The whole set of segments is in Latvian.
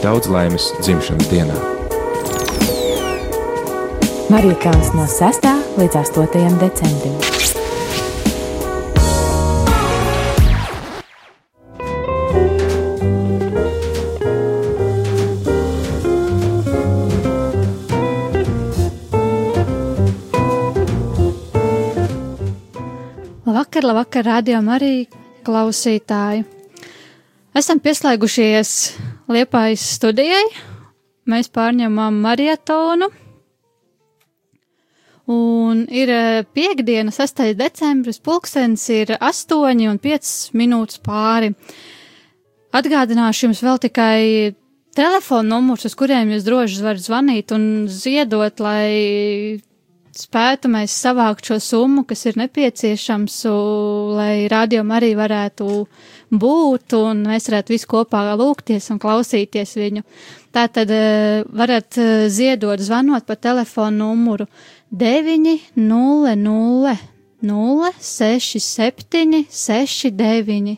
daudz laimes dzimšanas dienā. Marija Kalns no 6. līdz 8. decembrim. Labvakar, labvakar, rādījumam arī klausītāji. Esam pieslēgušies Liepājas studijai. Mēs pārņemam marietonu. Un ir eh, piekdiena, 6. decembris, pulkstens ir 8 un 5 minūtes pāri. Atgādināšu jums vēl tikai telefonu numurs, uz kuriem jūs droši varat zvanīt un ziedot, lai spētu mēs savākt šo summu, kas ir nepieciešams, lai rādījumi arī varētu būt un mēs varētu visu kopā lūgties un klausīties viņu. Tātad eh, varat eh, ziedot, zvanot pa telefonu numuru 900 067 69.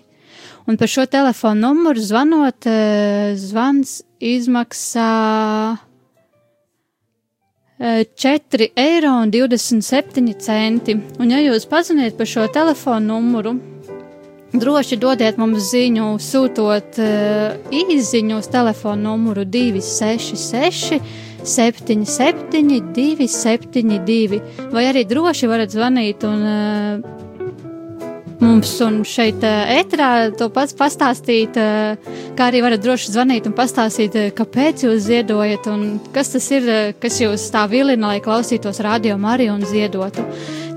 Un par šo telefonu numuru zvanot, eh, zvans izmaksā 4,27 eiro. Un, ja jūs paziniet par šo telefonu numuru, droši dodiet mums ziņu, sūtot uh, īsiņu uz telefonu numuru 266. 77, 272, vai arī droši varat zvanīt un uh, mums un šeit ētrā to pats pastāstīt, kā arī varat droši zvanīt un pastāstīt, kāpēc jūs ziedojat un kas tas ir, kas jūs tā vilina, lai klausītos radio Mariju un ziedotu.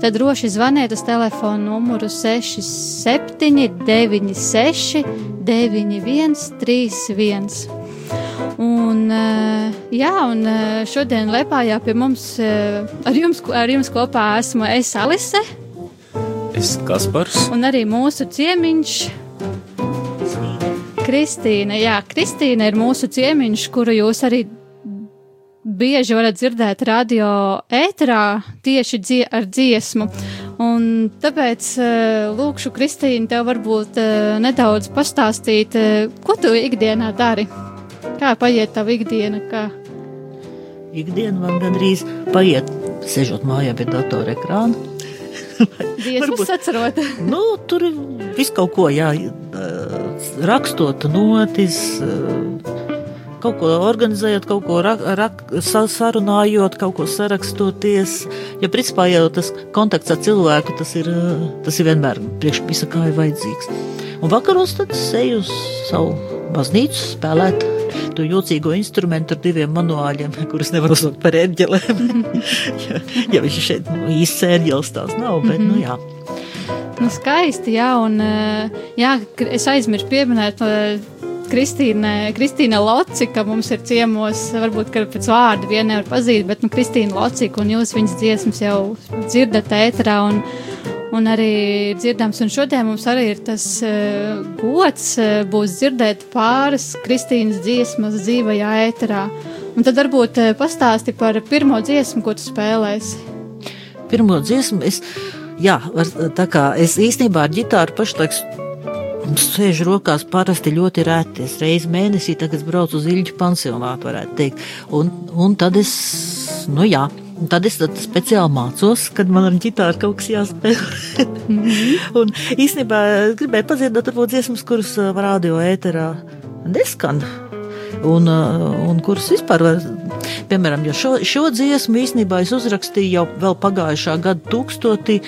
Tad droši zvaniet uz telefonu numuru 67 96 91 31. Un, jā, un šodien Lepājā pie mums, ar jums, ar jums kopā esmu es Alise. Es Kaspars. Un arī mūsu ciemiņš. Kristīna, jā, Kristīna ir mūsu ciemiņš, kuru jūs arī bieži varat dzirdēt radio ēterā tieši dzie ar dziesmu. Un tāpēc lūkšu Kristīnu tev varbūt nedaudz pastāstīt, ko tu ikdienā dari? Kā paiet tava ikdiena? Kā? Ikdiena man gandrīz paiet, sežot mājā pie datora ekrāna Dievs atcerot. nu, tur viss kaut ko, jā, rakstot notis, kaut ko organizējot, kaut ko rak, rak, sarunājot, kaut ko sarakstoties. Ja principā jau tas kontakts ar cilvēku, tas ir, tas ir vienmēr priekš visa kā ir vajadzīgs. Un vakaros tad eju uz savu baznīcu spēlēt to jocīgo instrumentu ar diviem manuāļiem, kurus nevar uzlikt par ērģelēm. ja, ja viņš šeit nu, īsts ērģelis tās nav, bet nu jā. Nu, skaisti, jā, un jā, es aizmirsu pieminēt Kristīna, Kristīna Locika mums ir ciemos, varbūt, ka pēc vārda vien nevar pazīt, bet, nu, Kristīna Locika, un jūs viņas dziesmas jau dzirdat ēterā, un, un arī dzirdams. Un šodien mums arī ir tas uh, gods uh, būs dzirdēt pāris Kristīnas dziesmas dzīvajā ēterā. Un tad varbūt uh, pastāsti par pirmo dziesmu, ko tu spēlēsi. Pirmo dziesmu es, jā, var, tā kā es īstenībā ar ģitāru pašlaik sēžu rokās parasti ļoti reti. Es reizi mēnesī tagad braucu uz Ilģu pansionātu, varētu teikt. Un, un tad es, nu jā, Un tad es tad speciāli mācos, kad man ar ģitāru kaut kas jāspēlē. -hmm. un īstenībā gribēju padziedāt varbūt dziesmas, kuras radio ēterā neskan. Un, un kuras vispār var, piemēram, šo, šo dziesmu īstenībā es uzrakstīju jau vēl pagājušā gada tūkstotī,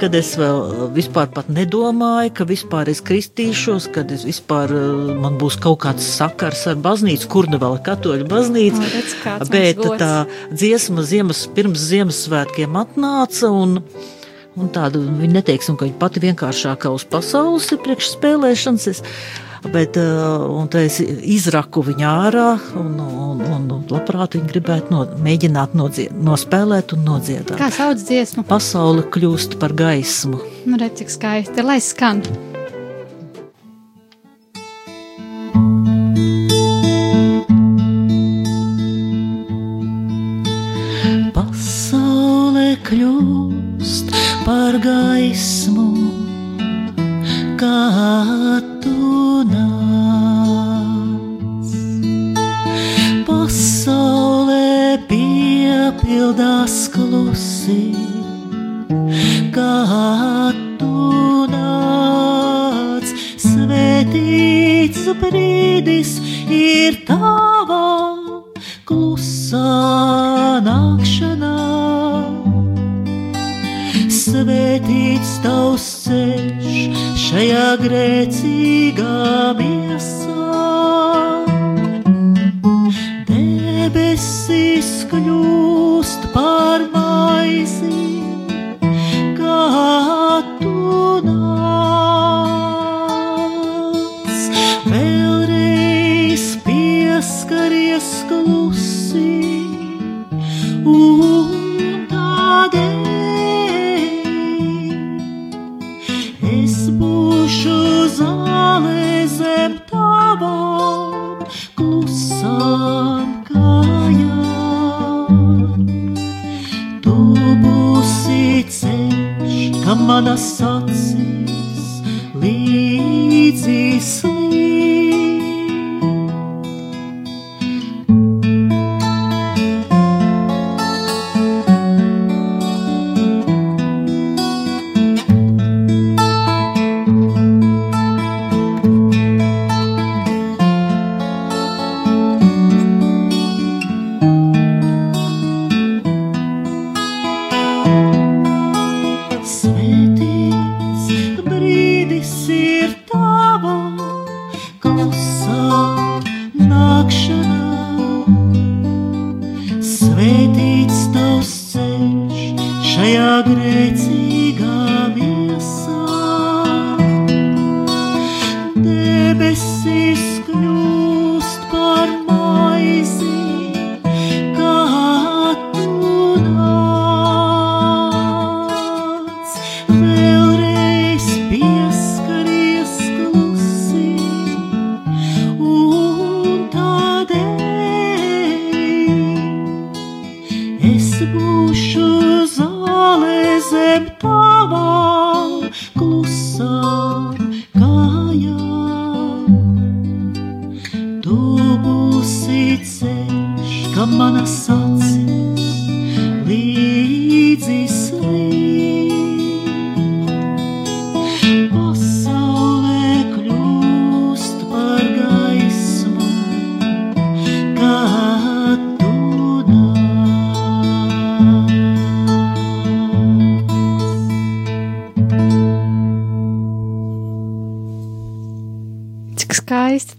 kad es vēl vispār pat nedomāju, ka vispār es kristīšos, kad es vispār man būs kaut kāds sakars ar baznīcu, kur nu vēl katoļu baznīcu. O, redz, bet tā dziesma ziemas, pirms Ziemassvētkiem atnāca un Un tādu viņa neteiksim, ka viņa pati vienkāršākā uz pasaules ir priekšspēlēšanas. Es, bet uh, es izraku viņu ārā un, un, un, labprāt viņu gribētu no, mēģināt nodzied, nospēlēt un nodziedāt. Kā sauc dziesmu? Pasaule kļūst par gaismu. Nu, redz, cik skaisti, lai skan. Pasaule kļūst par gaismu,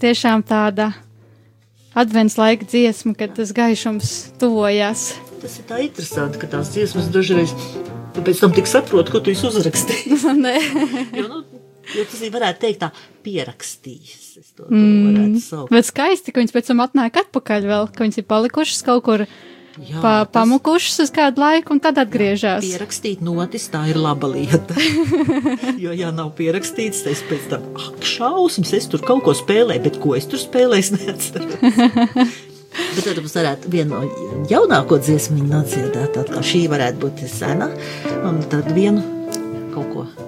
tiešām tāda advents laika dziesma, kad tas gaišums tuvojās. Tas ir tā interesanti, ka tās dziesmas dažreiz tu pēc tam tik saproti, ko tu. Nē. jo, nu, jo tas ir, varētu teikt, tā pierakstījis. Es to, to saukt. Bet skaisti, ka viņas pēc tam atnāk atpakaļ vēl, ka viņas ir palikušas kaut kur Jā, pa, tas pamukušas uz kādu laiku un tad atgriežas. Pierakstīt notis, tā ir laba lieta. jo, ja nav pierakstīts, tad es pēc tam, ak, šausmas, es tur kaut ko spēlēju, bet ko es tur spēlēju, es neatceros. Bet tad mums varētu vienu no jaunāko dziesmu nodziedāt, tā kā šī varētu būt sena, un tad vienu kaut ko.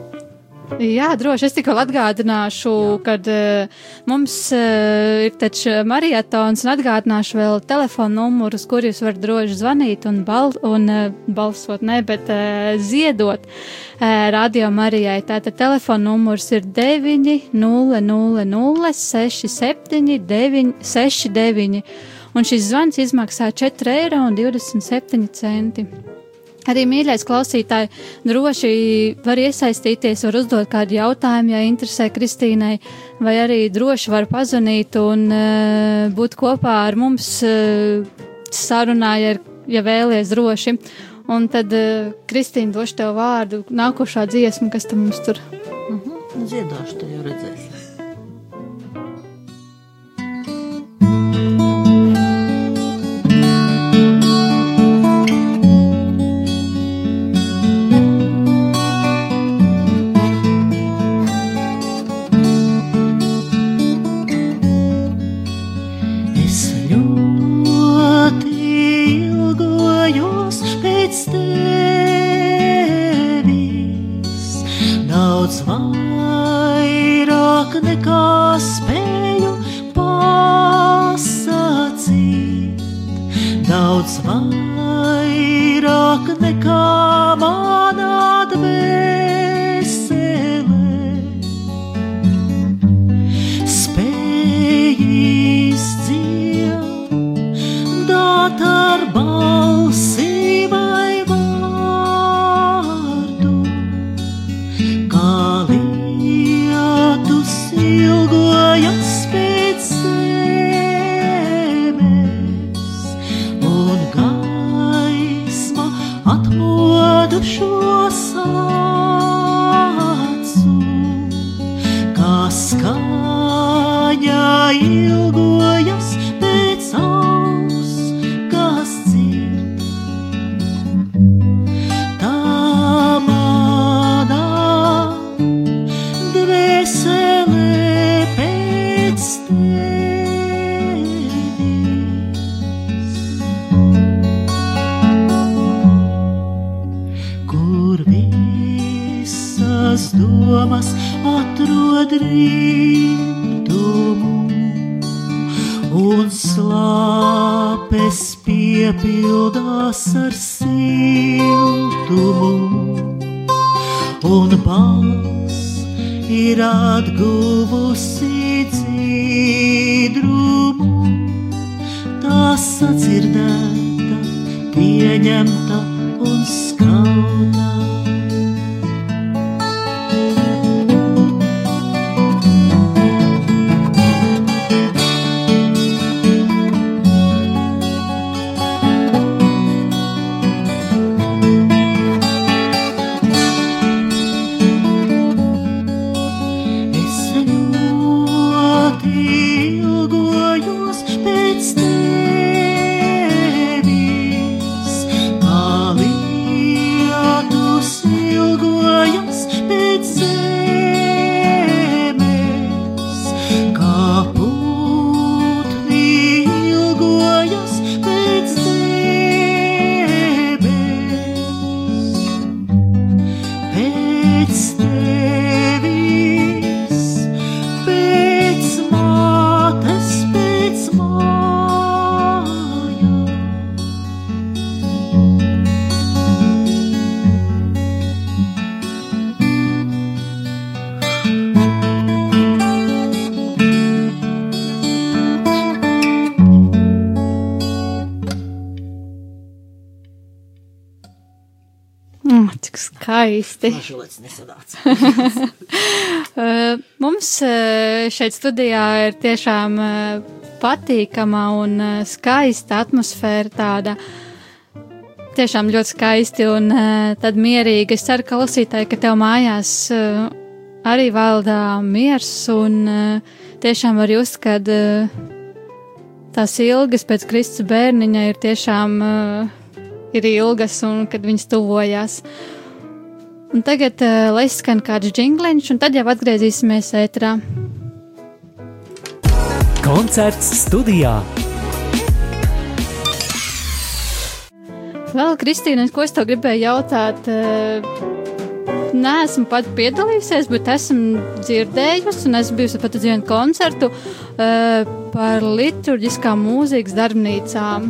Jā, droši. Es tikai atgādināšu, kad uh, mums uh, ir taču marietons un atgādināšu vēl telefonu numurus, kur jūs varat droši zvanīt un, bal un uh, balsot, ne, bet uh, ziedot uh, radio Marijai. Tātad telefonu numurs ir 9 0 0 0 6 7 9 6 9. Un šis zvans izmaksā 4,27 eiro. Arī mīļais klausītāji droši var iesaistīties, var uzdot kādu jautājumu, ja interesē Kristīnai, vai arī droši var pazvanīt un uh, būt kopā ar mums uh, sarunā, ja, ja vēlies droši. Un tad uh, Kristīna došu tev vārdu nākošā dziesma, kas tam mums tur. Mhm, dziedāšu, tu jau redzēsi. Tā sadzirdēta, pieņemta un skauta. Skaisti. Mažots nesanāca. Uh, Mums uh, šeit studijā ir tiešām uh, patīkama un uh, skaista atmosfēra tāda. Tiešām ļoti skaisti un uh, tad mierīgi. Es ceru, ka klausītāji, ka tev mājās uh, arī valdā miers un uh, tiešām var just, kad uh, tās ilgas pēc Kristus bērniņa ir tiešām uh, ir ilgas un kad viņas tuvojās. Un tagad, uh, lai skan kāds jingliņš, un tad jau atgriezīsimies ētrā. Koncerts studijā. Vēl, Kristīna, ko es tev gribēju jautāt? uh, Nē, esmu pat piedalījusies, bet esmu dzirdējusi, un esmu bijusi pat uz vienu koncertu uh, par liturģiskām mūzikas darbnīcām.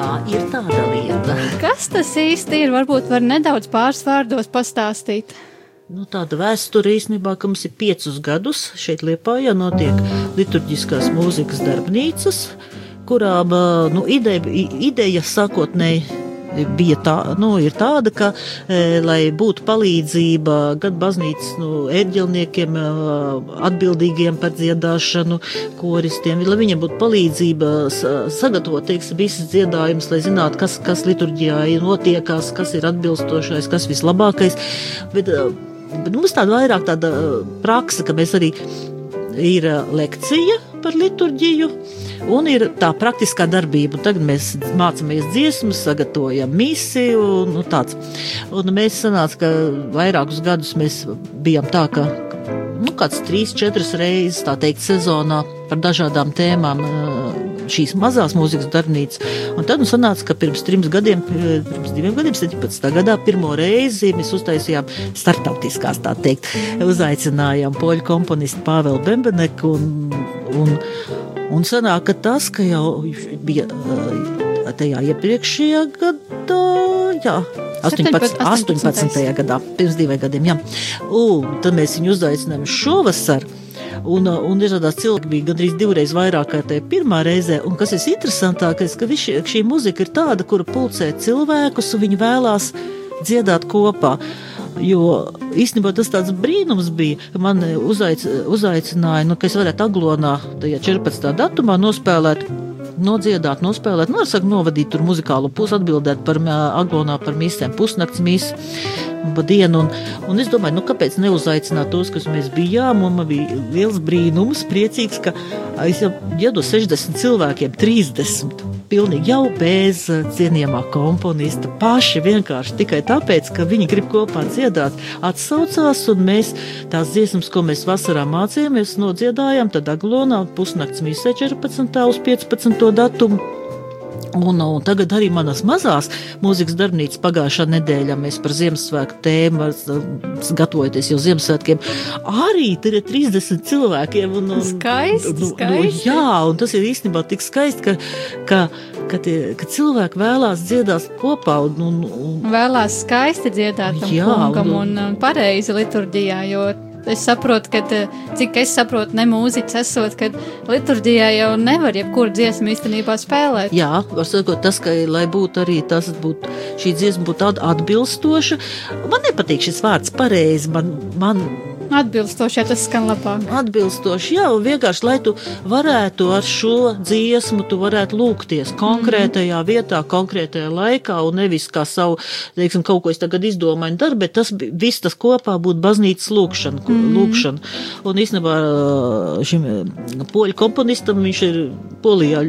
Jā, ir tāda lieta. Kas tas īsti ir? Varbūt var nedaudz pāris vārdos pastāstīt. Nu, tāda vēsture īstenībā, ka mums ir piecus gadus šeit Liepājā notiek liturģiskās mūzikas darbnīcas, kurām nu, ideja, ideja sākotnēji bija tā, nu, ir tāda, ka, e, lai būtu palīdzība gan baznīcas nu, ērģelniekiem, e, atbildīgiem par dziedāšanu, koristiem, lai viņiem būtu palīdzība sa- sagatavot, teiksim, visas dziedājumus, lai zinātu, kas, kas liturģijā ir notiekās, kas ir atbilstošais, kas vislabākais. Bet, e, bet mums tāda vairāk tāda e, praksa, ka mēs arī ir e, lekcija par liturģiju. Un ir tā praktiskā darbība. Tagad mēs mācāmies dziesmas, sagatavojam misiju. Un, nu, tāds. un mēs sanācām, ka vairākus gadus mēs bijām tā, ka nu, kāds trīs, četras reizes, teikt, sezonā par dažādām tēmām eh, šīs mazās mūzikas darbnīcas. Un tad mums sanāca, ka pirms trim gadiem, pirms diviem gadiem, 17. gadā, pirmo reizi mēs uztaisījām startautiskās, tā teikt, uzaicinājām poļu komponistu Pāvelu Bembeneku un, un, un sanāk, ka tas, ka jau bija tajā iepriekšējā gadā jā. 18, 17. 18. gadā, pirms diviem gadiem. Jā. Un tad mēs viņu uzaicinājām šovasar. Un, uh, un dažādās cilvēki bija gandrīz divreiz vairāk kā tajā pirmā reizē. Un kas ir interesantākais, ka viši, šī mūzika ir tāda, kura pulcē cilvēkus, un viņi vēlās dziedāt kopā. Jo īstenībā tas tāds brīnums bija, ka man uzaic, uzaicināja, nu, ka es varētu aglonā tajā 14. datumā nospēlēt nodziedāt, nospēlēt, nu, saka, novadīt tur muzikālu pusi, atbildēt par aglonā par misēm, pusnakts misēm. Dienu, un, un es domāju, nu, kāpēc neuzaicināt tos, kas mēs bijām. Man bija liels brīnums, priecīgs, ka es jau iedodu 60 cilvēkiem, 30 pilnīgi jau bez cienījamā komponista. Paši vienkārši tikai tāpēc, ka viņi grib kopā dziedāt, atsaucās, un mēs tās dziesmas, ko mēs vasarā mācījāmies, nodziedājām, tad Aglonā pusnakts mīsē 14. uz 15. datumu. Un, un tagad arī manas mazās mūzikas darbnīcas pagājušā nedēļā mēs par Ziemassvētku tēmu gatavojamies jau Ziemassvētkiem. Arī tur ir 30 cilvēkiem. Un, un, Skaisti, nu, nu, skaisti. jā, un tas ir īstenībā tik skaisti, ka, ka, ka, tie, ka cilvēki vēlās dziedāt kopā. Un, un, un, Vēlās skaisti dziedāt tam Jā, kungam un- un, un pareizi liturģijā, jo es saprotu, ka, eh, cik es saprotu, ne mūziķis esot, ka liturģijā jau nevar jebkuru dziesmu īstenībā spēlēt. Jā, var sakot, tas, ka, lai būtu arī tas, būtu, šī dziesma būtu tāda atbilstoša. Man nepatīk šis vārds pareizi. Man, man Atbilstoši, ja tas skan labāk. atbilstoši, jā, un vienkārši, lai tu varētu ar šo dziesmu, tu varētu lūgties konkrētajā mm. vietā, konkrētajā laikā, un nevis kā savu, teiksim, kaut ko es tagad izdomāju, daru, bet tas viss tas kopā būtu baznīcas lūkšana. Mm. lūkšana. Un īstenībā šim poļu komponistam viņš ir Polijā.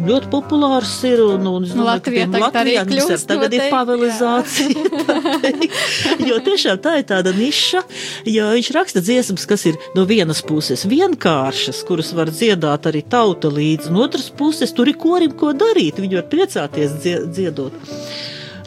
Ļoti populārs ir. Un, un, es Nu, domāju, ka Latvijā tiem tagad arī kļūst tagad ir pavelizācija. jo tiešām tā ir tāda niša, jo viņš raksta dziesmas, kas ir no vienas puses vienkāršas, kuras var dziedāt arī tauta līdzi, no otras puses tur ir korim ko darīt. Viņi var priecāties dzie- dziedot.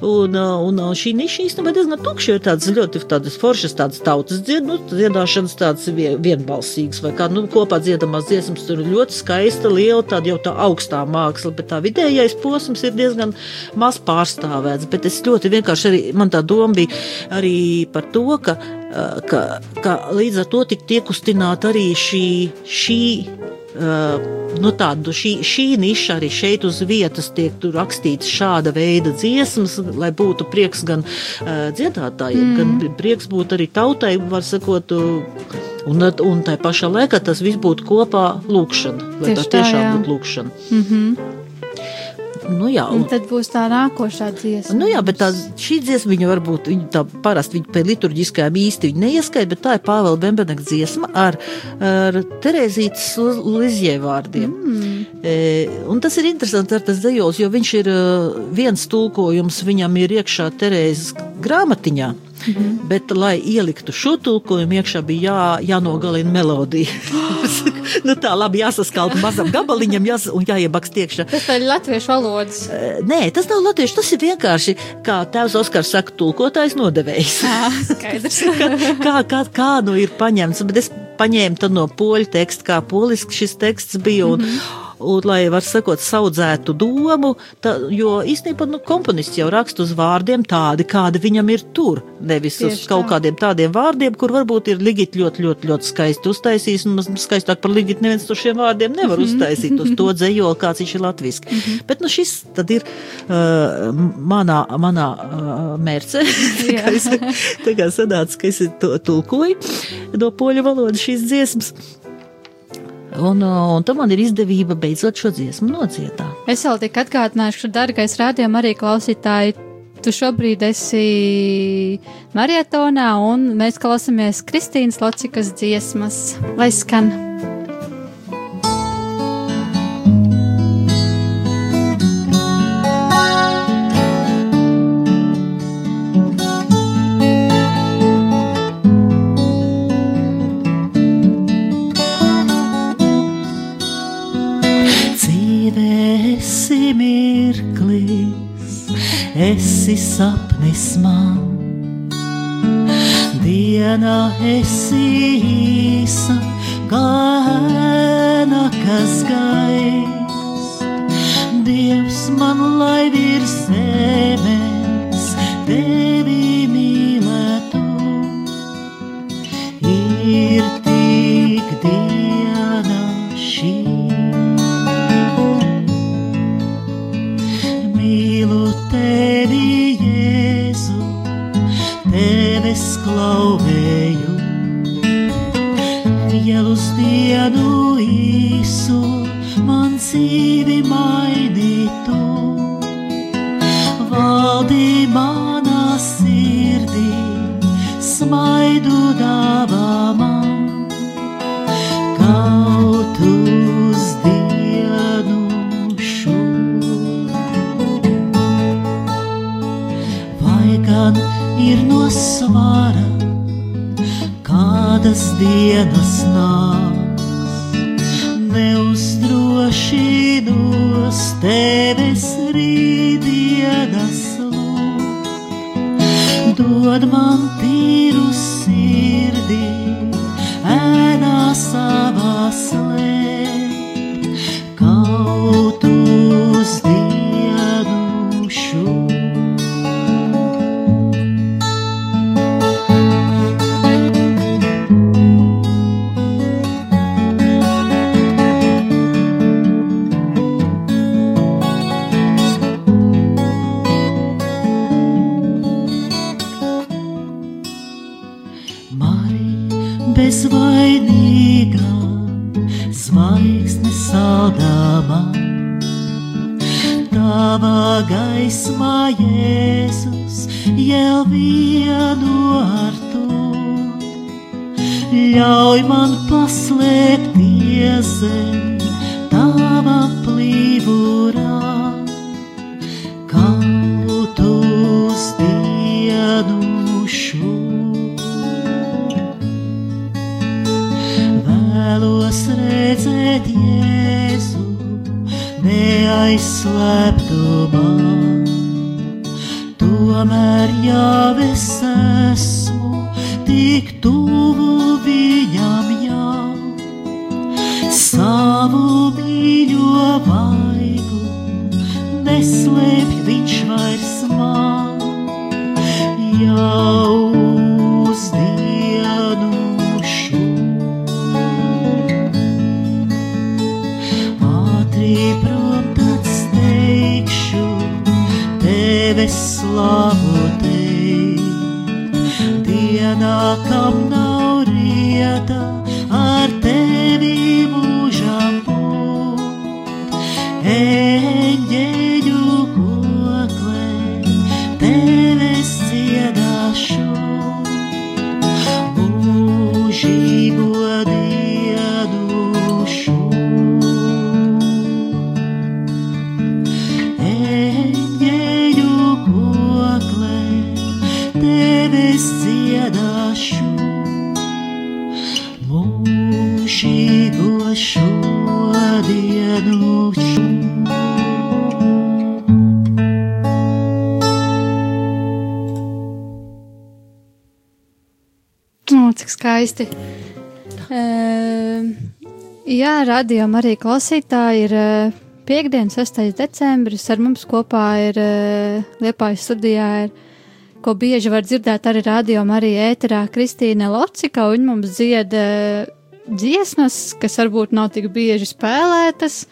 Un, uh, un uh, šī niša īstenībā diezgan tukša. Ir tādas ļoti tādas foršas, tādas tautas dzied, nu, dziedāšanas, tādas vie- vienbalsīgas, vai kā nu, kopā dziedamās dziesmas. Tur ļoti skaista, liela, tāda jau tā augstā māksla, bet tā vidējais posms ir diezgan maz pārstāvēts. Bet es ļoti vienkārši arī, man tā doma bija arī par to, ka, uh, ka, ka līdz ar to tik tiek kustināta arī šī. šī nu tādu, šī, šī niša arī šeit uz vietas tiek rakstīts šāda veida dziesmas, lai būtu prieks gan uh, dziedātājiem, mm. gan prieks būtu arī tautai, var sakot, uh, un, un tā pašā laikā tas viss būtu kopā lūkšana, lai Tieši tā tā, tiešām jā. būtu lūkšana. Mm -hmm. Nu jā, Un un, tad būs tā nākošā dziesma. Nu jā, bet tā, šī dziesma, viņa varbūt viņa tā parasti viņa pēc liturģiskajām īsti neieskaita, bet tā ir Pāvela Bembeneka dziesma ar, ar Terezītas Lizjē vārdiem. Mm. E, un tas ir interesanti ar tas dejols, jo viņš ir e, viens tulkojums, viņam ir iekšā Terēzes grāmatiņā. Mm -hmm. Bet, lai ieliktu šo tulkojumu, iekšā bija jā, jānogalina melodija. nu, tā labi jāsaskalta mazam gabaliņam jās, un jāiebakst iekšā. Tas ir latviešu valodas. Nē, tas nav latviešu, tas ir vienkārši, kā tēvs Oskars saka, tulkotājs nodevējs. Skaidrs. kā, kā, kā nu ir paņemts, bet es paņēmu to no poļu teksta, kā poliski šis teksts bija. Un, mm -hmm. Un, lai var sakot, audzētu domu, tā, jo īstenībā nu, komponists jau raksta uz vārdiem tādi, kādi viņam ir tur. Nevis Tieši uz kaut tā. kādiem tādiem vārdiem, kur varbūt ir ligiti ļoti, ļoti, ļoti skaisti uztaisījis. Un skaistāk par ligiti neviens to šiem vārdiem nevar uztaisīt uz to dzējoli, kāds viņš ir latviski. Mm -hmm. Bet nu, šis tad ir uh, manā, manā uh, mērce. Tā kā es- Tā kā sanāca, ka es to tulkoju no poļu valodas šīs dziesmas. Un, uh, un tam man ir izdevība beidzot šo dziesmu nodziedāt. Es vēl tik atgādināšu, dārgais rādījuma arī klausītāji. Tu šobrīd esi marietonā, un mēs klausāmies Kristīnas Locikas dziesmas, lai skan. Esi sapnis man. Diena esi īsa, kā ēna, kas gais. Dievs man lai virs zemes tevi alma. Skaisti. Uh, jā, radījām arī klausītāji. Ir uh, piekdiena, 6. decembris. Ar mums kopā ir uh, Liepājas studijā, ir, ko bieži var dzirdēt arī rādījumā, arī ēterā Kristīna Locika. Viņa mums dzied uh, dziesmas, kas varbūt nav tik bieži spēlētas,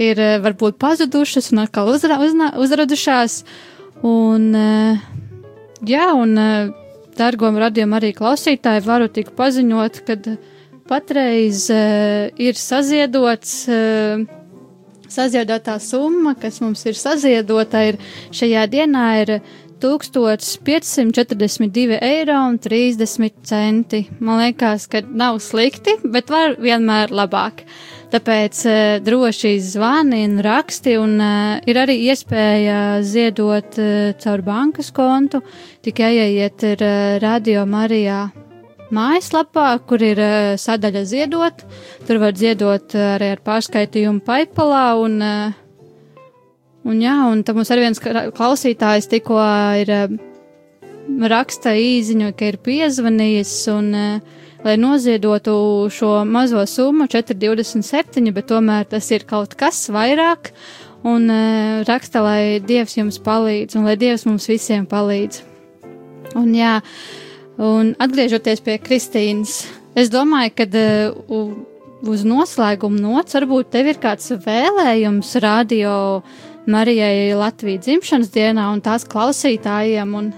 ir varbūt pazudušas un atkal uzra, uzna, uzradušās. Un, jā, un Dargom radījumam arī klausītāji varu tik paziņot, ka patreiz uh, ir saziedots, uh, saziedotā summa, kas mums ir saziedota, ir šajā dienā ir 1542 eiro un 30 centi. Man liekas, ka nav slikti, bet var vienmēr labāk. Tāpēc uh, droši zvani un raksti, un uh, ir arī iespēja ziedot uh, caur bankas kontu. Tikai ejiet ir uh, Radio Marijā mājaslapā, kur ir uh, sadaļa ziedot. Tur var ziedot uh, arī ar pārskaitījumu PayPalā. Un, uh, un, jā, un tam mums arī viens klausītājs tikko ir raksta īziņu, ka ir piezvanījis un uh, lai noziedotu šo mazo summu 4,27, bet tomēr tas ir kaut kas vairāk. un uh, raksta, lai Dievs jums palīdz un lai Dievs mums visiem palīdz. Un, jā, un atgriežoties pie Kristīnas, es domāju, ka uh, uz noslēguma nots varbūt tev ir kāds vēlējums radio Marijai Latvijas dzimšanas dienā un tās klausītājiem un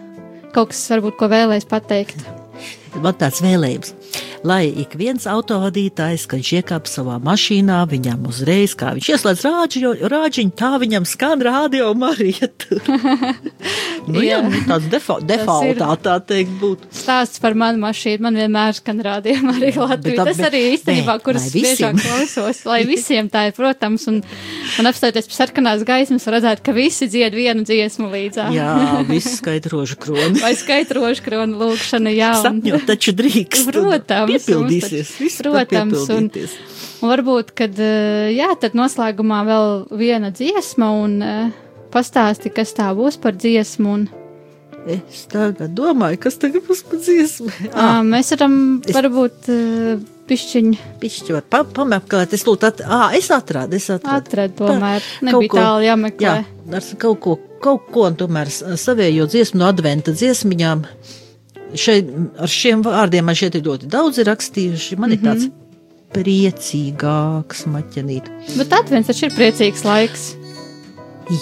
kaut kas varbūt, ko vēlēs pateikt. Man tāds vēlējums, lai ik viens autovadītājs, kad viņš iekāp savā mašīnā, viņam uzreiz, kā viņš ieslēdz rāģiņu, rāģiņu tā viņam skan rādio Marija. nu, jā, Jā. nu, tāds defa defaultā, tā teikt, būtu. Stāsts par manu mašīnu man vienmēr skan arī Latvijā. tā- Tas arī īstenībā, kuras biežāk klausos, lai visiem tā ir, protams, un, un apstāties pie sarkanās gaismas, redzēt, ka visi dzied vienu dziesmu līdzā. Jā, viss skaitrožu kroni. Vai skaitrošu kronu lūkšana, jā. un- Sapņot taču drīkst. Protams, Piepildīsies. taču- protams, un-. Un varbūt, kad, eh, jā, tad noslēgumā vēl viena dziesma un eh, pastāsti, kas tā būs par dziesmu. Un, Es tagad domāju, kas tagad būs pa dziesmu. ah. Mēs varam es- varbūt eh, pišķiņu Pišķi var pa, pameklēt, es lūdzu, at, ā, es atrādu, es atrādu. atrast tomēr. Kaut Nebija ko- tālu jāmeklē. Jā, ar kaut ko, kaut ko un tomēr savējo dziesmu no adventa dziesmiņām. Šeit ar šiem vārdiem man šeit ir ļoti daudz rakstījuši. Man mm -hmm. ir tāds priecīgāks maķenīt. Bet advents taču ir priecīgs laiks.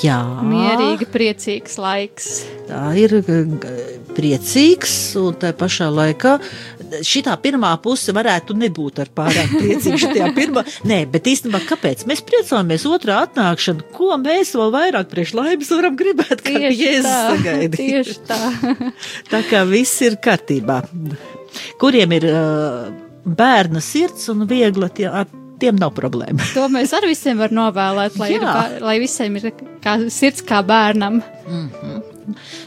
Jā, Mierīgi priecīgs laiks. tā ir g- priecīgs un tā pašā laikā. Šī pirmā puse varētu nebūt ar pārāk priecīgu. Pirmā, nē, bet īstenībā kāpēc? Mēs priecājamies otrā atnākšanu. Ko mēs vēl vairāk priekš laimes varam gribēt, kā Jēzus sagaidīt? Tieši tā. Tā kā viss ir kārtībā. Kuriem ir uh, bērna sirds un viegla, tie, ar tiem nav problēma. to mēs arī visiem varam novēlēt, lai, ir, Jā. bā- lai visiem ir kā, sirds kā bērnam.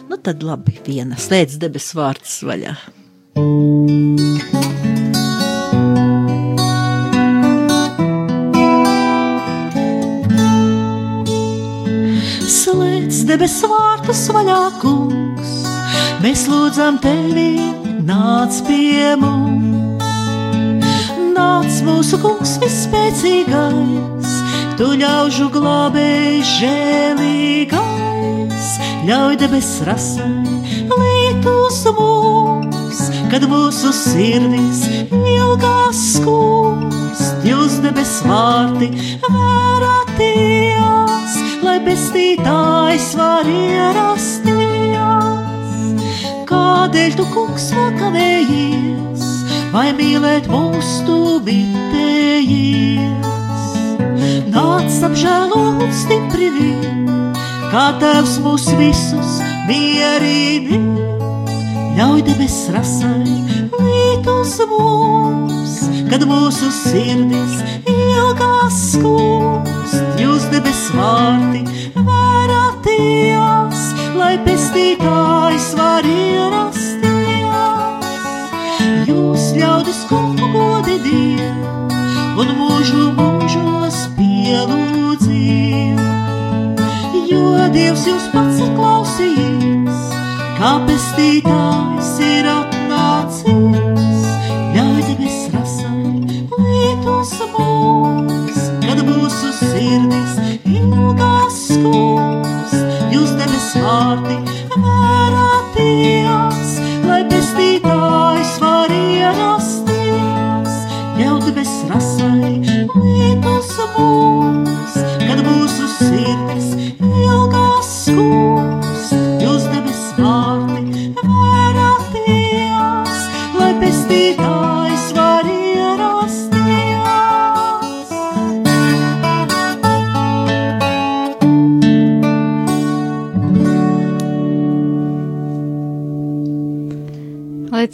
Nu tad labi, viena slēdz debesu vārds vaļā. Slēdz debesu vārtus vaļā, kungs, mēs lūdzam tevi, nāc pie mums. Nāc mūsu kungs vispēcīgais, tu ļaužu glābēji žēlīgais, ļauj debes rasai, uz mums, kad mūsu sirdis ilgās skūst, jūs debes vārti vērāties, lai pestītājs var ierasties. Kādēļ tu kungs vēl kavējies, vai mīlēt mūs tu bitējies? Nāc apžēlo un stiprini, kā tēvs mūs visus mierini. Ļauj debes rasai līt uz mums, kad mūsu sirdis ilgās skūst. Jūs debes vārti vērāties, lai pestītājs var ierasties. Jūs ļaudis kungu godi dievu un mūžu mūžos pielūdziet. Jo Dievs jūs pats ir klausījis, kā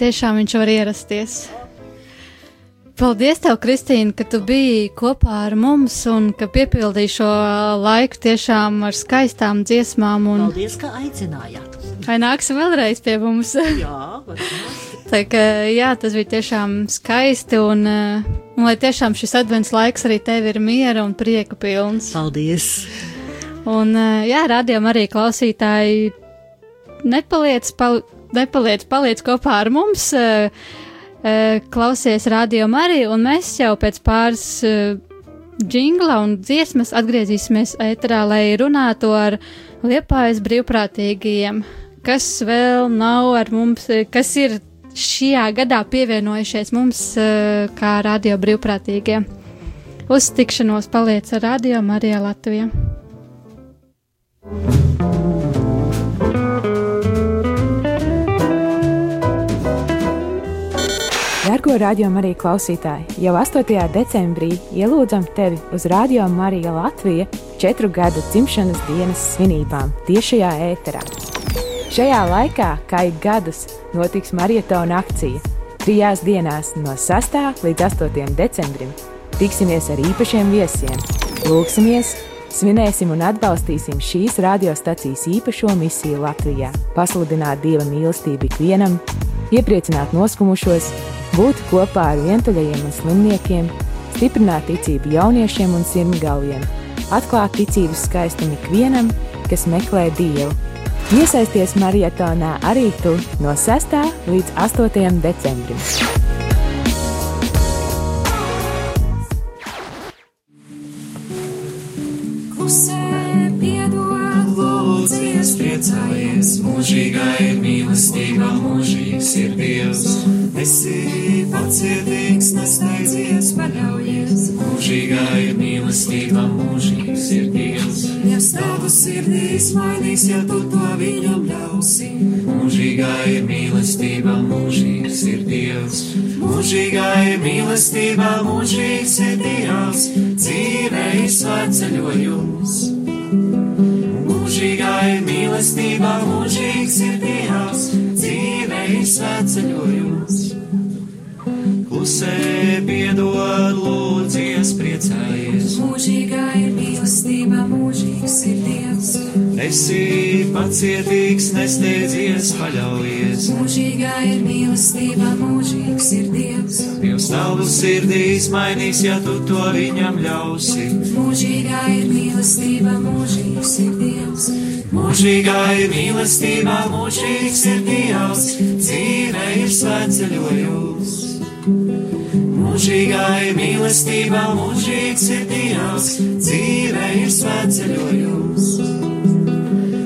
tiešām viņš var ierasties. Paldies, tev, Kristīne, ka tu biji kopā ar mums un ka piepildīji šo laiku tiešām ar skaistām dziesmām. Un Paldies, ka aicinājāt. vai nāksi vēlreiz pie mums? Jā. Tā kā, jā, tas bija tiešām skaisti un, eh, un lai tiešām šis advents laiks arī tev ir miera un prieka pilns. Paldies. Un, eh, jā, rādījām arī klausītāji, nepaliec, pal, nepaliec, paliec kopā ar mums, eh, eh, klausies rādījām arī, un mēs jau pēc pāris džingla un dziesmas atgriezīsimies ēterā, lai runātu ar liepājas brīvprātīgajiem, kas vēl nav ar mums, kas ir šajā gadā pievienojušies mums kā radio brīvprātīgie. Uz tikšanos paliec ar radio Marija Latvija. Dargo radio Marija klausītāji, jau 8. decembrī ielūdzam tevi uz Radio Marija Latvija četru gadu dzimšanas dienas svinībām tiešajā ēterā. Šajā laikā, kā ik gadus, notiks maratona akcija. Trijās dienās no 6. līdz 8. decembrim tiksimies ar īpašiem viesiem, lūksimies, svinēsim un atbalstīsim šīs radiostacijas īpašo misiju Latvijā - pasludināt dieva mīlestību ikvienam, iepriecināt noskumušos būt kopā ar vientuļajiem un slimniekiem, stiprināt ticību jauniešiem un sirmgalviem, atklāt ticības skaistumu ikvienam, kas meklē Dievu. Iesaisties marietonā arī tu no 6. līdz 8. decembrim. Mūžīgā ir mīlestība, mūžīgs ir Dievs. Esi pacietīgs, nesteidzies, paļaujies. Mūžīgā ir mīlestība, mūžīgs ir Dievs. Ja stāvu sirdīs mainīs, ja tu to viņam ļausi. Mūžīgā ir mīlestība, mūžīgs ir Dievs. Mūžīgā ir mīlestība, mūžīgs ir Dievs. Dzīve ir svētceļojums. Mūžīgā ir mīlestība, mūžīgs ir Dievs. Dzīve ir svētceļojums. Klusē piedod, lūdzies, priecājies. Mūžīgā ir mīlestība, mūžīgs ir Dievs. Esi pacietīgs, nesteidzies, paļaujies. Mūžīgā ir mīlestība, mūžīgs ir Dievs. Dievs tavu sirdīs mainīs, ja tu to viņam ļausi. Mūžīgā ir mīlestība, mūžīgs ir Dievs. Mūžīgā ir mīlestība, mūžīgs ir Dievs. Dzīve ir svētceļojums. Mūžīgā ir mīlestība, mūžīgs ir Dievs, dzīve ir svētceļojums.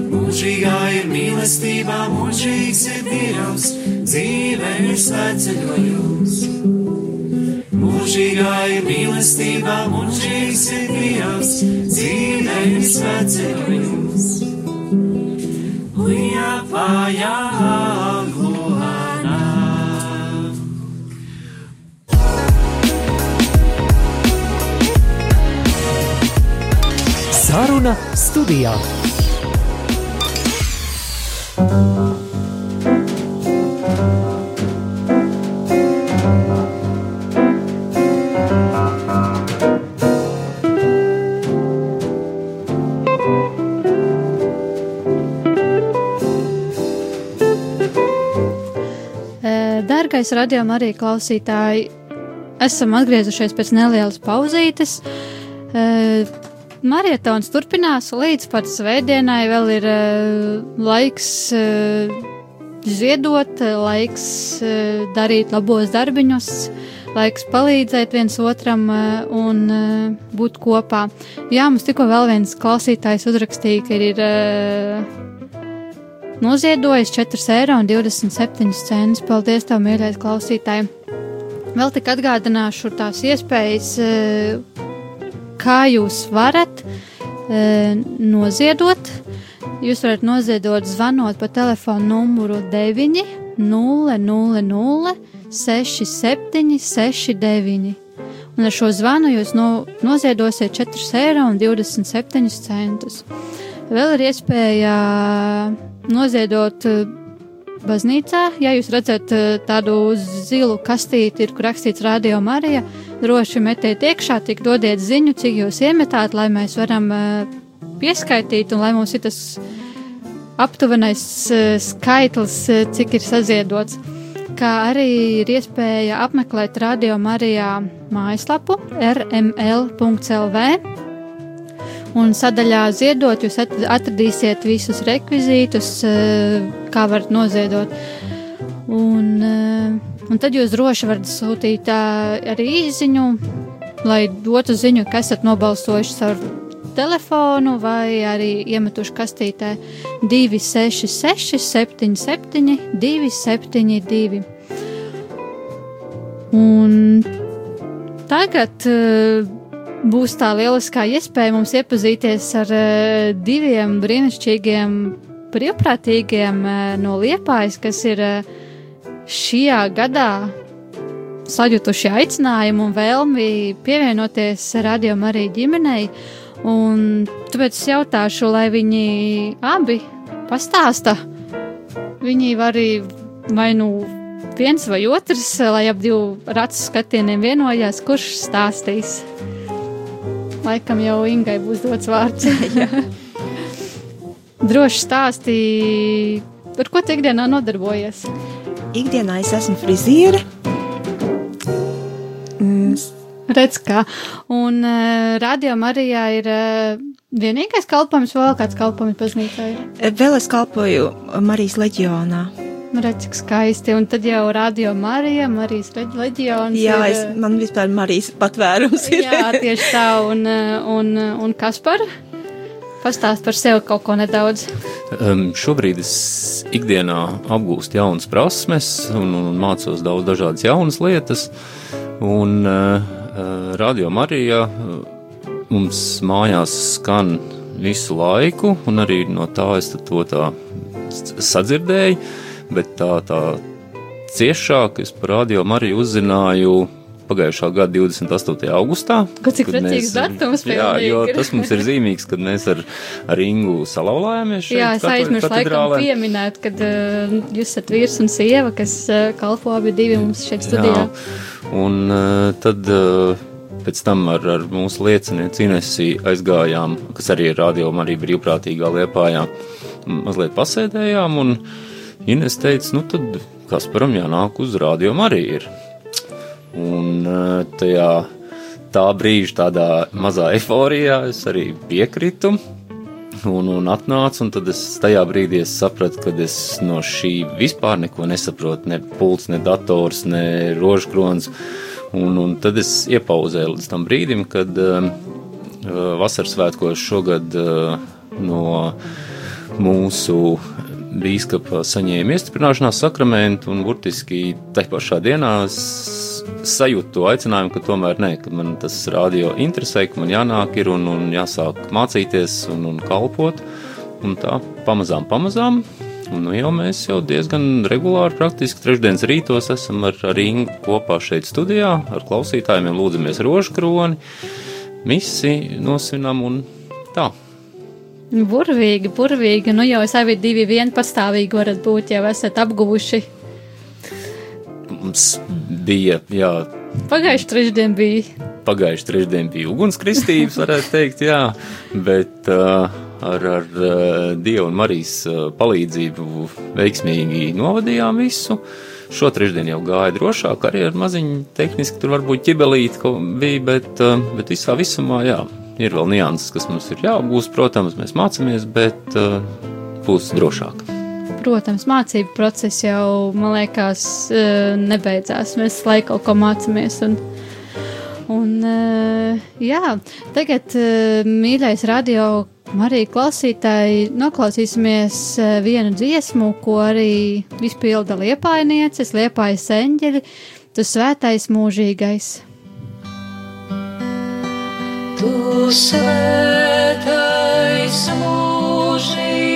Mūžīgā ir mīlestība, mūžīgs ir Dievs, dzīve ir svētceļojums. Mūžīgā ir mīlestība, mūžīgs ir Dievs, dzīve ir svētceļojums. Uja, pājā, Saruna studijā. Dargais radījuma arī klausītāji, esam atgriezušies pēc nelielas pauzītes. Marietons turpinās līdz pat svētdienai. Vēl ir uh, laiks uh, ziedot, laiks uh, darīt labos darbiņus, laiks palīdzēt viens otram uh, un uh, būt kopā. Jā, mums tikko vēl viens klausītājs uzrakstīja, ka ir uh, noziedojis 4,27 eiro. Paldies, tev, mīļais klausītāj! Vēl tik atgādināšu tās iespējas. Uh, kā jūs varat e, noziedot. Jūs varat noziedot zvanot pa telefonu numuru 9 0 0 0 67 69. Un ar šo zvanu jūs no, noziedosiet 4,27 eiro. Vēl ir iespēja noziedot baznīcā. Ja jūs redzat tādu zilu kastīti, ir, kur rakstīts Radio Marija, droši metiet iekšā, tik dodiet ziņu, cik jūs iemetāt, lai mēs varam pieskaitīt un lai mums ir tas aptuvenais skaitlis, cik ir saziedots. Kā arī ir iespēja apmeklēt Radio Marijā mājaslapu rml.lv. Un sadaļā ziedot, jūs atradīsiet visus rekvizītus, kā varat noziedot. Un, un tad jūs droši varat sūtīt arī īsiņu lai dotu ziņu, ka esat nobalsojuši ar telefonu vai arī iemetuši kastītē 266, 77, 272. Un tagad uh, būs tā lieliskā iespēja mums iepazīties ar uh, diviem brīnišķīgiem brīvprātīgiem uh, no Liepājas, kas ir uh, šajā gadā sajutuši aicinājumu un vēlmi pievienoties radio arī ģimenei. Un tāpēc es jautāšu, lai viņi abi pastāsta. Viņi var arī vai nu viens vai otrs, lai ap divu ratu skatieniem vienojās, kurš stāstīs. Laikam jau Ingai būs dots vārds. Droši stāstīja, ar ko tu ikdienā nodarbojies. Ikdienā es esmu friziere. Mm, Redz, kā. Un uh, radio Marijā ir uh, vienīgais kalpojums, vēl kāds kalpojums baznīcā ir. Vēl es kalpoju Marijas leģionā. Nu, redz, cik skaisti. Un tad jau radio Marija, Marijas leģ- leģions. Jā, ir, es, man vispār Marijas patvērums ir. Jā, tieši tā. Un, un, un kas par? Pastāst par sevi kaut ko nedaudz. Um, šobrīd es ikdienā apgūstu jaunas prasmes un, un mācos daudz dažādas jaunas lietas. Un uh, radio Marijā uh, mums mājās skan visu laiku, un arī no tā es to tā sadzirdēju, bet tā, tā ciešāk es par radio Mariju uzzināju pagājušā gada 28. augustā. Ko cik kad precīzs datums Jā, pilnīgi jo tas mums ir zīmīgs, kad mēs ar, ar Ingu salauzāmies. Jā, es aizmirsu laikam pieminēt, ka uh, jūs esat vīrs un sieva, kas uh, kalpo abi divi mums šeit studijā. Jā, un uh, tad uh, pēc tam ar, ar mūsu liecinieci Inesī aizgājām, kas arī ir rādījuma arī brīvprātīgā liepājā, mazliet pasēdējām, un Ines teica, nu tad Kasparam jānāk uz rādījumu arī ir. Un uh, tajā tā brīža tādā mazā eforijā es arī piekritu. Un, un atnāca, un tad es tajā brīdī es sapratu, ka es no šī vispār neko nesaprotu. Ne pults, ne dators, ne rožkrons. Un, un tad es iepauzēju līdz tam brīdim, kad uh, vasaras svētkos šogad uh, no mūsu bīskapa saņēma iestiprināšanās sakramentu, un burtiski tajā pašā dienā es sajūtu to aicinājumu, ka tomēr nē, ka man tas radio interesē, ka man jānāk ir un, un jāsāk mācīties un, un kalpot. Un tā pamazām, pamazām. Un nu jau mēs jau diezgan regulāri, praktiski trešdienas rītos esam ar, ar Ingu kopā šeit studijā, ar klausītājiem, lūdzamies rožu kroni, misi nosvinam un tā. Burvīgi, burvīgi. Nu jau es abi divi vien pastāvīgi varat būt, jau esat apguvuši. Mums bija, jā, Pagājuši trešdien bija. pagājuši trešdien bija ugunskristības, varētu teikt, jā, bet uh, ar, ar Dieva un Marijas palīdzību veiksmīgi novadījām visu. Šo trešdienu jau gāja drošāk, arī ar maziņu tehniski tur varbūt ķibelīti bija, bet, uh, bet visā visumā, jā, ir vēl nianses, kas mums ir jāapgūst, protams, mēs mācāmies, bet uh, būs drošāk. Protams, mācību process jau, man liekas, eh, nebeidzās. Mēs laiku kaut ko mācāmies. Un, un, eh, jā, tagad, eh, mīļais radio, arī klausītāji, noklausīsimies vienu dziesmu, ko arī izpilda liepainieces, liepājas eņģeļi, tu svētais mūžīgais. Tu svētais mūžīgais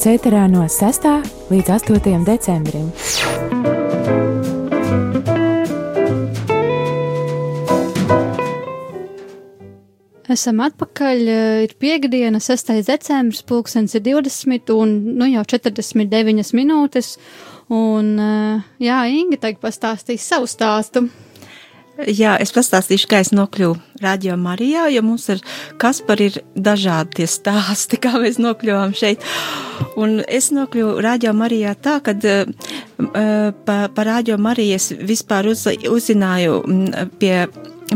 Marietons ēterā no 6. līdz 8. decembrim. Esam atpakaļ. eh, Ir piekdiena, 6. decembris, pulkstenis ir 20 un nu, jau 49 minūtes. Un, eh, jā, Inga tagad pastāstīs savu stāstu. Jā, es pastāstīšu, kā es nokļuvu Radio Marijā, jo mums ar Kasparu ir dažādi tie stāsti, kā mēs nokļuvām šeit. Un es nokļuvu Radio Marijā tā, ka uh, pa, pa Radio Mariju es vispār uz, uzzināju pie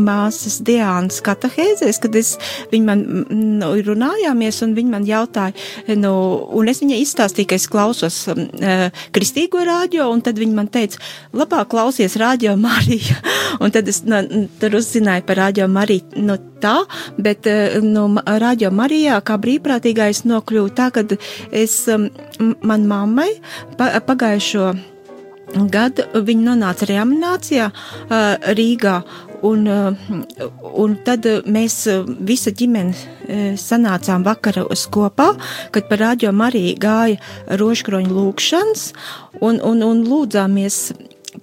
māsas Diānas katahēzēs, kad es, viņa man mm, nu, runājāmies un viņa man jautāja, nu, un es viņai izstāstīju, ka es klausos uh, kristīgo rādio, un tad viņa man teica, labāk klausies rādio Mariju, un tad es nu, tur uzzināju par rādio Mariju, nu, tā, bet, uh, nu, rādio Marijā, kā brīvprātīgā es nokļuvu tā, kad es, um, man mammai pa, pagājušo gadu viņa nonāca reanimācijā uh, Rīgā. Un, un tad mēs visa ģimene sanācām vakaros kopā, kad par radio Mariju gāja rožkroņu lūkšanas un, un, un lūdzāmies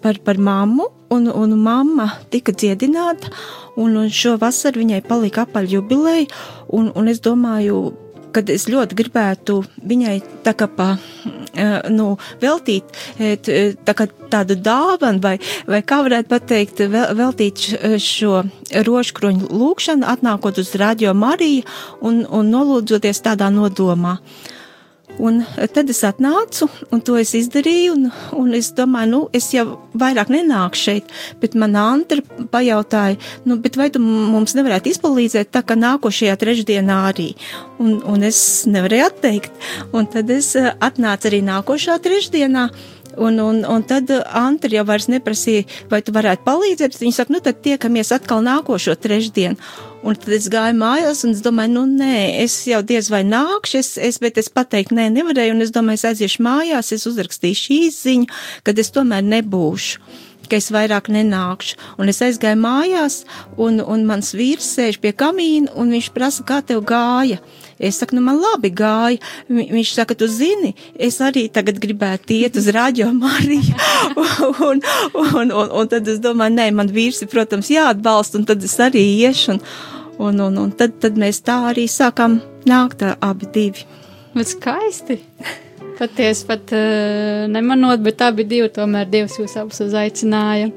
par, par mammu, un, un mamma tika dziedināta, un, un šo vasaru viņai palika apaļ jubileja, un, un es domāju, kad es ļoti gribētu viņai tā kā pa, eh, nu, veltīt eh, t- tā kā tādu dāvanu, vai, vai kā varētu pateikt, vel- veltīt šo rožkroņu lūkšanu, atnākot uz Radio Mariju un, un nolūdzoties tādā nodomā. Un tad es atnācu, un to es izdarīju, un, un es domāju, nu, es jau vairāk nenāku šeit, bet man Antra pajautāja, nu, bet vai tu mums nevarētu izpalīdzēt tā, ka nākošajā trešdienā arī? Un, un es nevarēju atteikt, un tad es eh, atnācu arī nākošā trešdienā, Un, un, un tad Antri jau vairs neprasīja, vai tu varētu palīdzēt. Viņa saka, nu tad tiekamies atkal nākošo trešdienu. Un tad es gāju mājās un es domāju, nu nē, es jau diez vai nākšu, es, es, bet es pateikt, nē, nevarēju. Un es domāju, es aiziešu mājās, es uzrakstīšu īziņu, kad es tomēr nebūšu ka es vairāk nenākšu. Un es aizgāju mājās, un, un mans vīrs sēž pie kamīna, un viņš prasa, kā tev gāja. Es saku, nu man labi gāja. Vi- Viņš saka, tu zini, es arī tagad gribētu iet uz radio Mariju. un, un, un, un tad es domāju, nē, man vīrs ir, protams, jāatbalsta, un tad es arī iešu. Un, un, un, un tad, tad mēs tā arī sākam nākt abi divi. Bet skaisti. Patiesi pat uh, nemanot, bet abi divi tomēr Dievs jūs abus uzaicināja.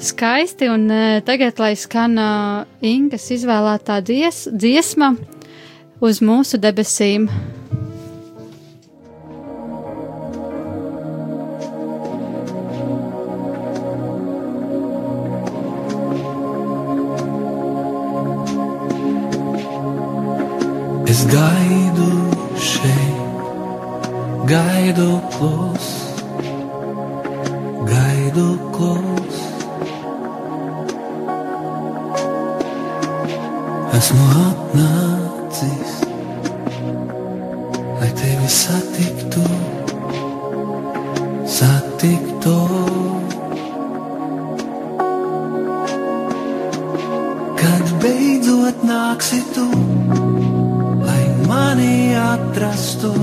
Skaisti, un uh, tagad, lai skan uh, Ingas izvēlētā dzies, dziesma uz mūsu debesīm. Es gaidu šeit, gaidu klus, gaidu klus. Esmu atnācis, lai tevi satiktu, satiktu. Kad beidzot nāksi tu, lai mani atrastu,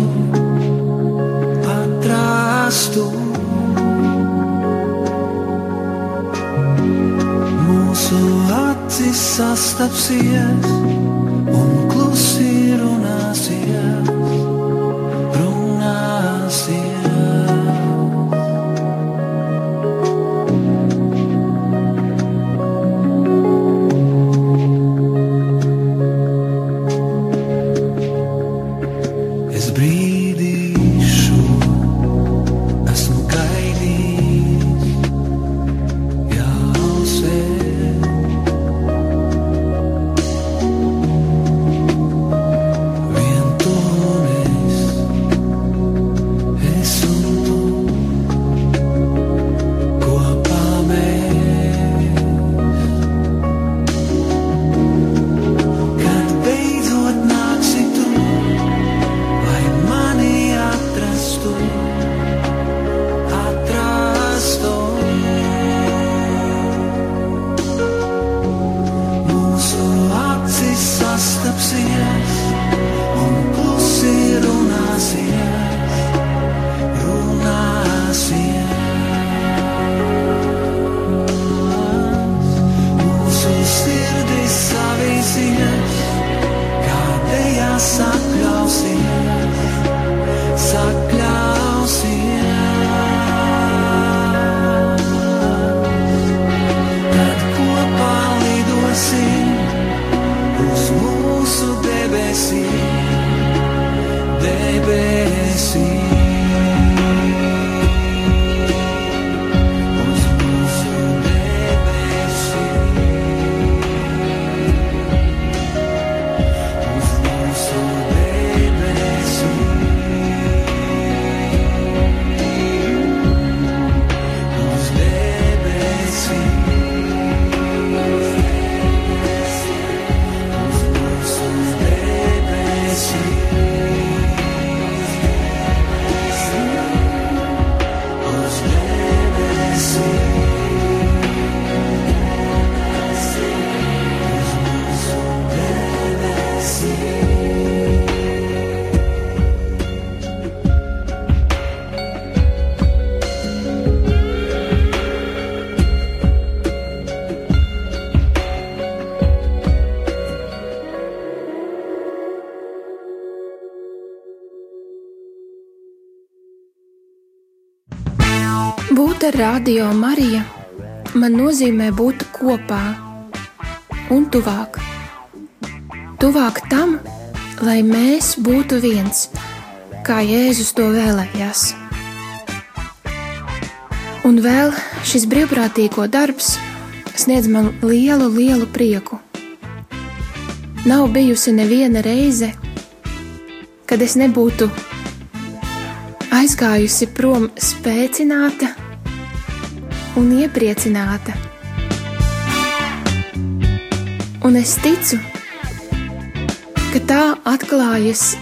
atrastu. Mūsu acis sastapsies sastapsies radio Mariju man nozīmē būt kopā un tuvāk. Tuvāk tam, lai mēs būtu viens, kā Jēzus to vēlējās. Un vēl šis brīvprātīgo darbs sniedz man lielu, lielu prieku. Nav bijusi neviena reize, kad es nebūtu aizgājusi prom spēcināta un iepriecināta. Un es ticu, ka tā atklājas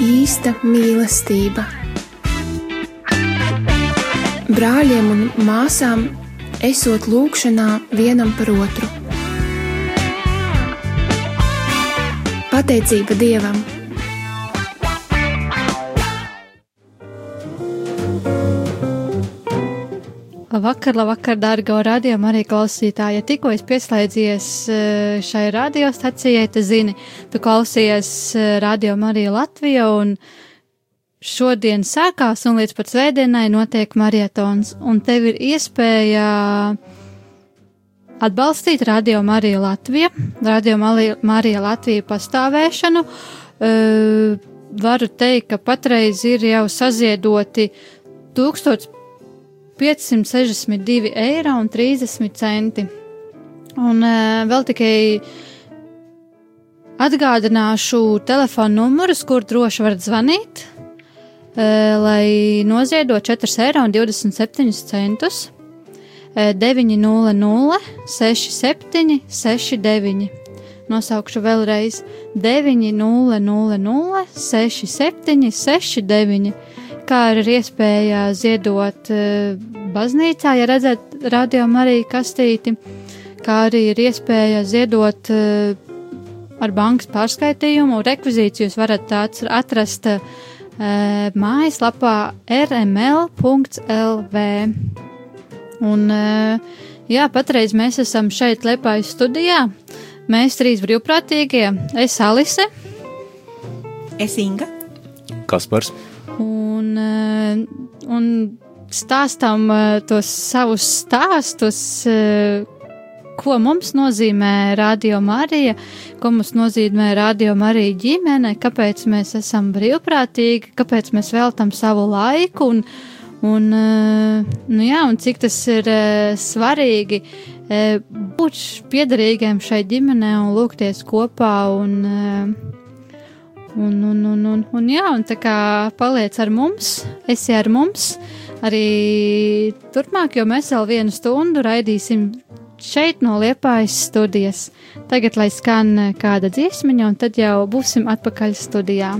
īsta mīlestība. Brāļiem un māsām esot lūgšanā vienam par otru. Pateicība Dievam! Labvakar, labvakar, dārgā radio arī klausītāji. Ja tikko es pieslēdzies eh, šai radiostacijai, tad zini, tu klausies eh, radio Marija Latvija šodien sākās un līdz pat svētdienai notiek marietons un tev ir iespēja atbalstīt radio Marija Latvija, radio Marija Latvija pastāvēšanu. Uh, varu teikt, ka patreiz ir jau saziedoti 1000 562 eiro un 30 centi. Un uh, vēl tikai atgādināšu telefonu numurus, kur droši varat zvanīt, uh, lai noziedo 4 eiro un 27 centus. Uh, 900 67 69. Nosaukšu vēlreiz 900 67 69 kā arī ir iespēja ziedot uh, baznīcā, ja redzat radio arī kastīti, kā arī ir iespēja ziedot uh, ar bankas pārskaitījumu. Rekvizīciju jūs varat tāds atrast uh, mājaslapā rml.lv. Un, jā, patreiz mēs esam šeit Lepājas studijā. Mēs trīs brīvprātīgie, es Alise. Es Inga. Kaspars. Un, eh, un stāstām eh, tos savus stāstus, eh, ko mums nozīmē Radio Marija, ko mums nozīmē Radio Marija ģimene, kāpēc mēs esam brīvprātīgi, kāpēc mēs veltam savu laiku un, un, nu jā, un cik tas ir svarīgi būt piederīgiem šai ģimenei un lūgties kopā un Un, un, un, un, un, jā, un tā kā paliec ar mums, esi ar mums arī turpmāk, jo mēs vēl vienu stundu raidīsim šeit no Liepājas studijas. Tagad lai skan kāda dziesmiņa, un tad jau būsim atpakaļ studijā.